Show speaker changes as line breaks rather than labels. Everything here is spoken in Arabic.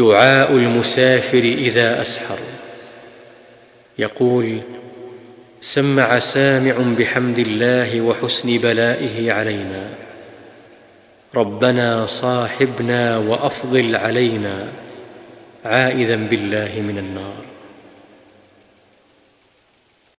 دعاء المسافر إذا أسحر. يقول سمع سامع بحمد الله وحسن بلائه علينا. ربنا صاحبنا وأفضل علينا. عائذا بالله من النار.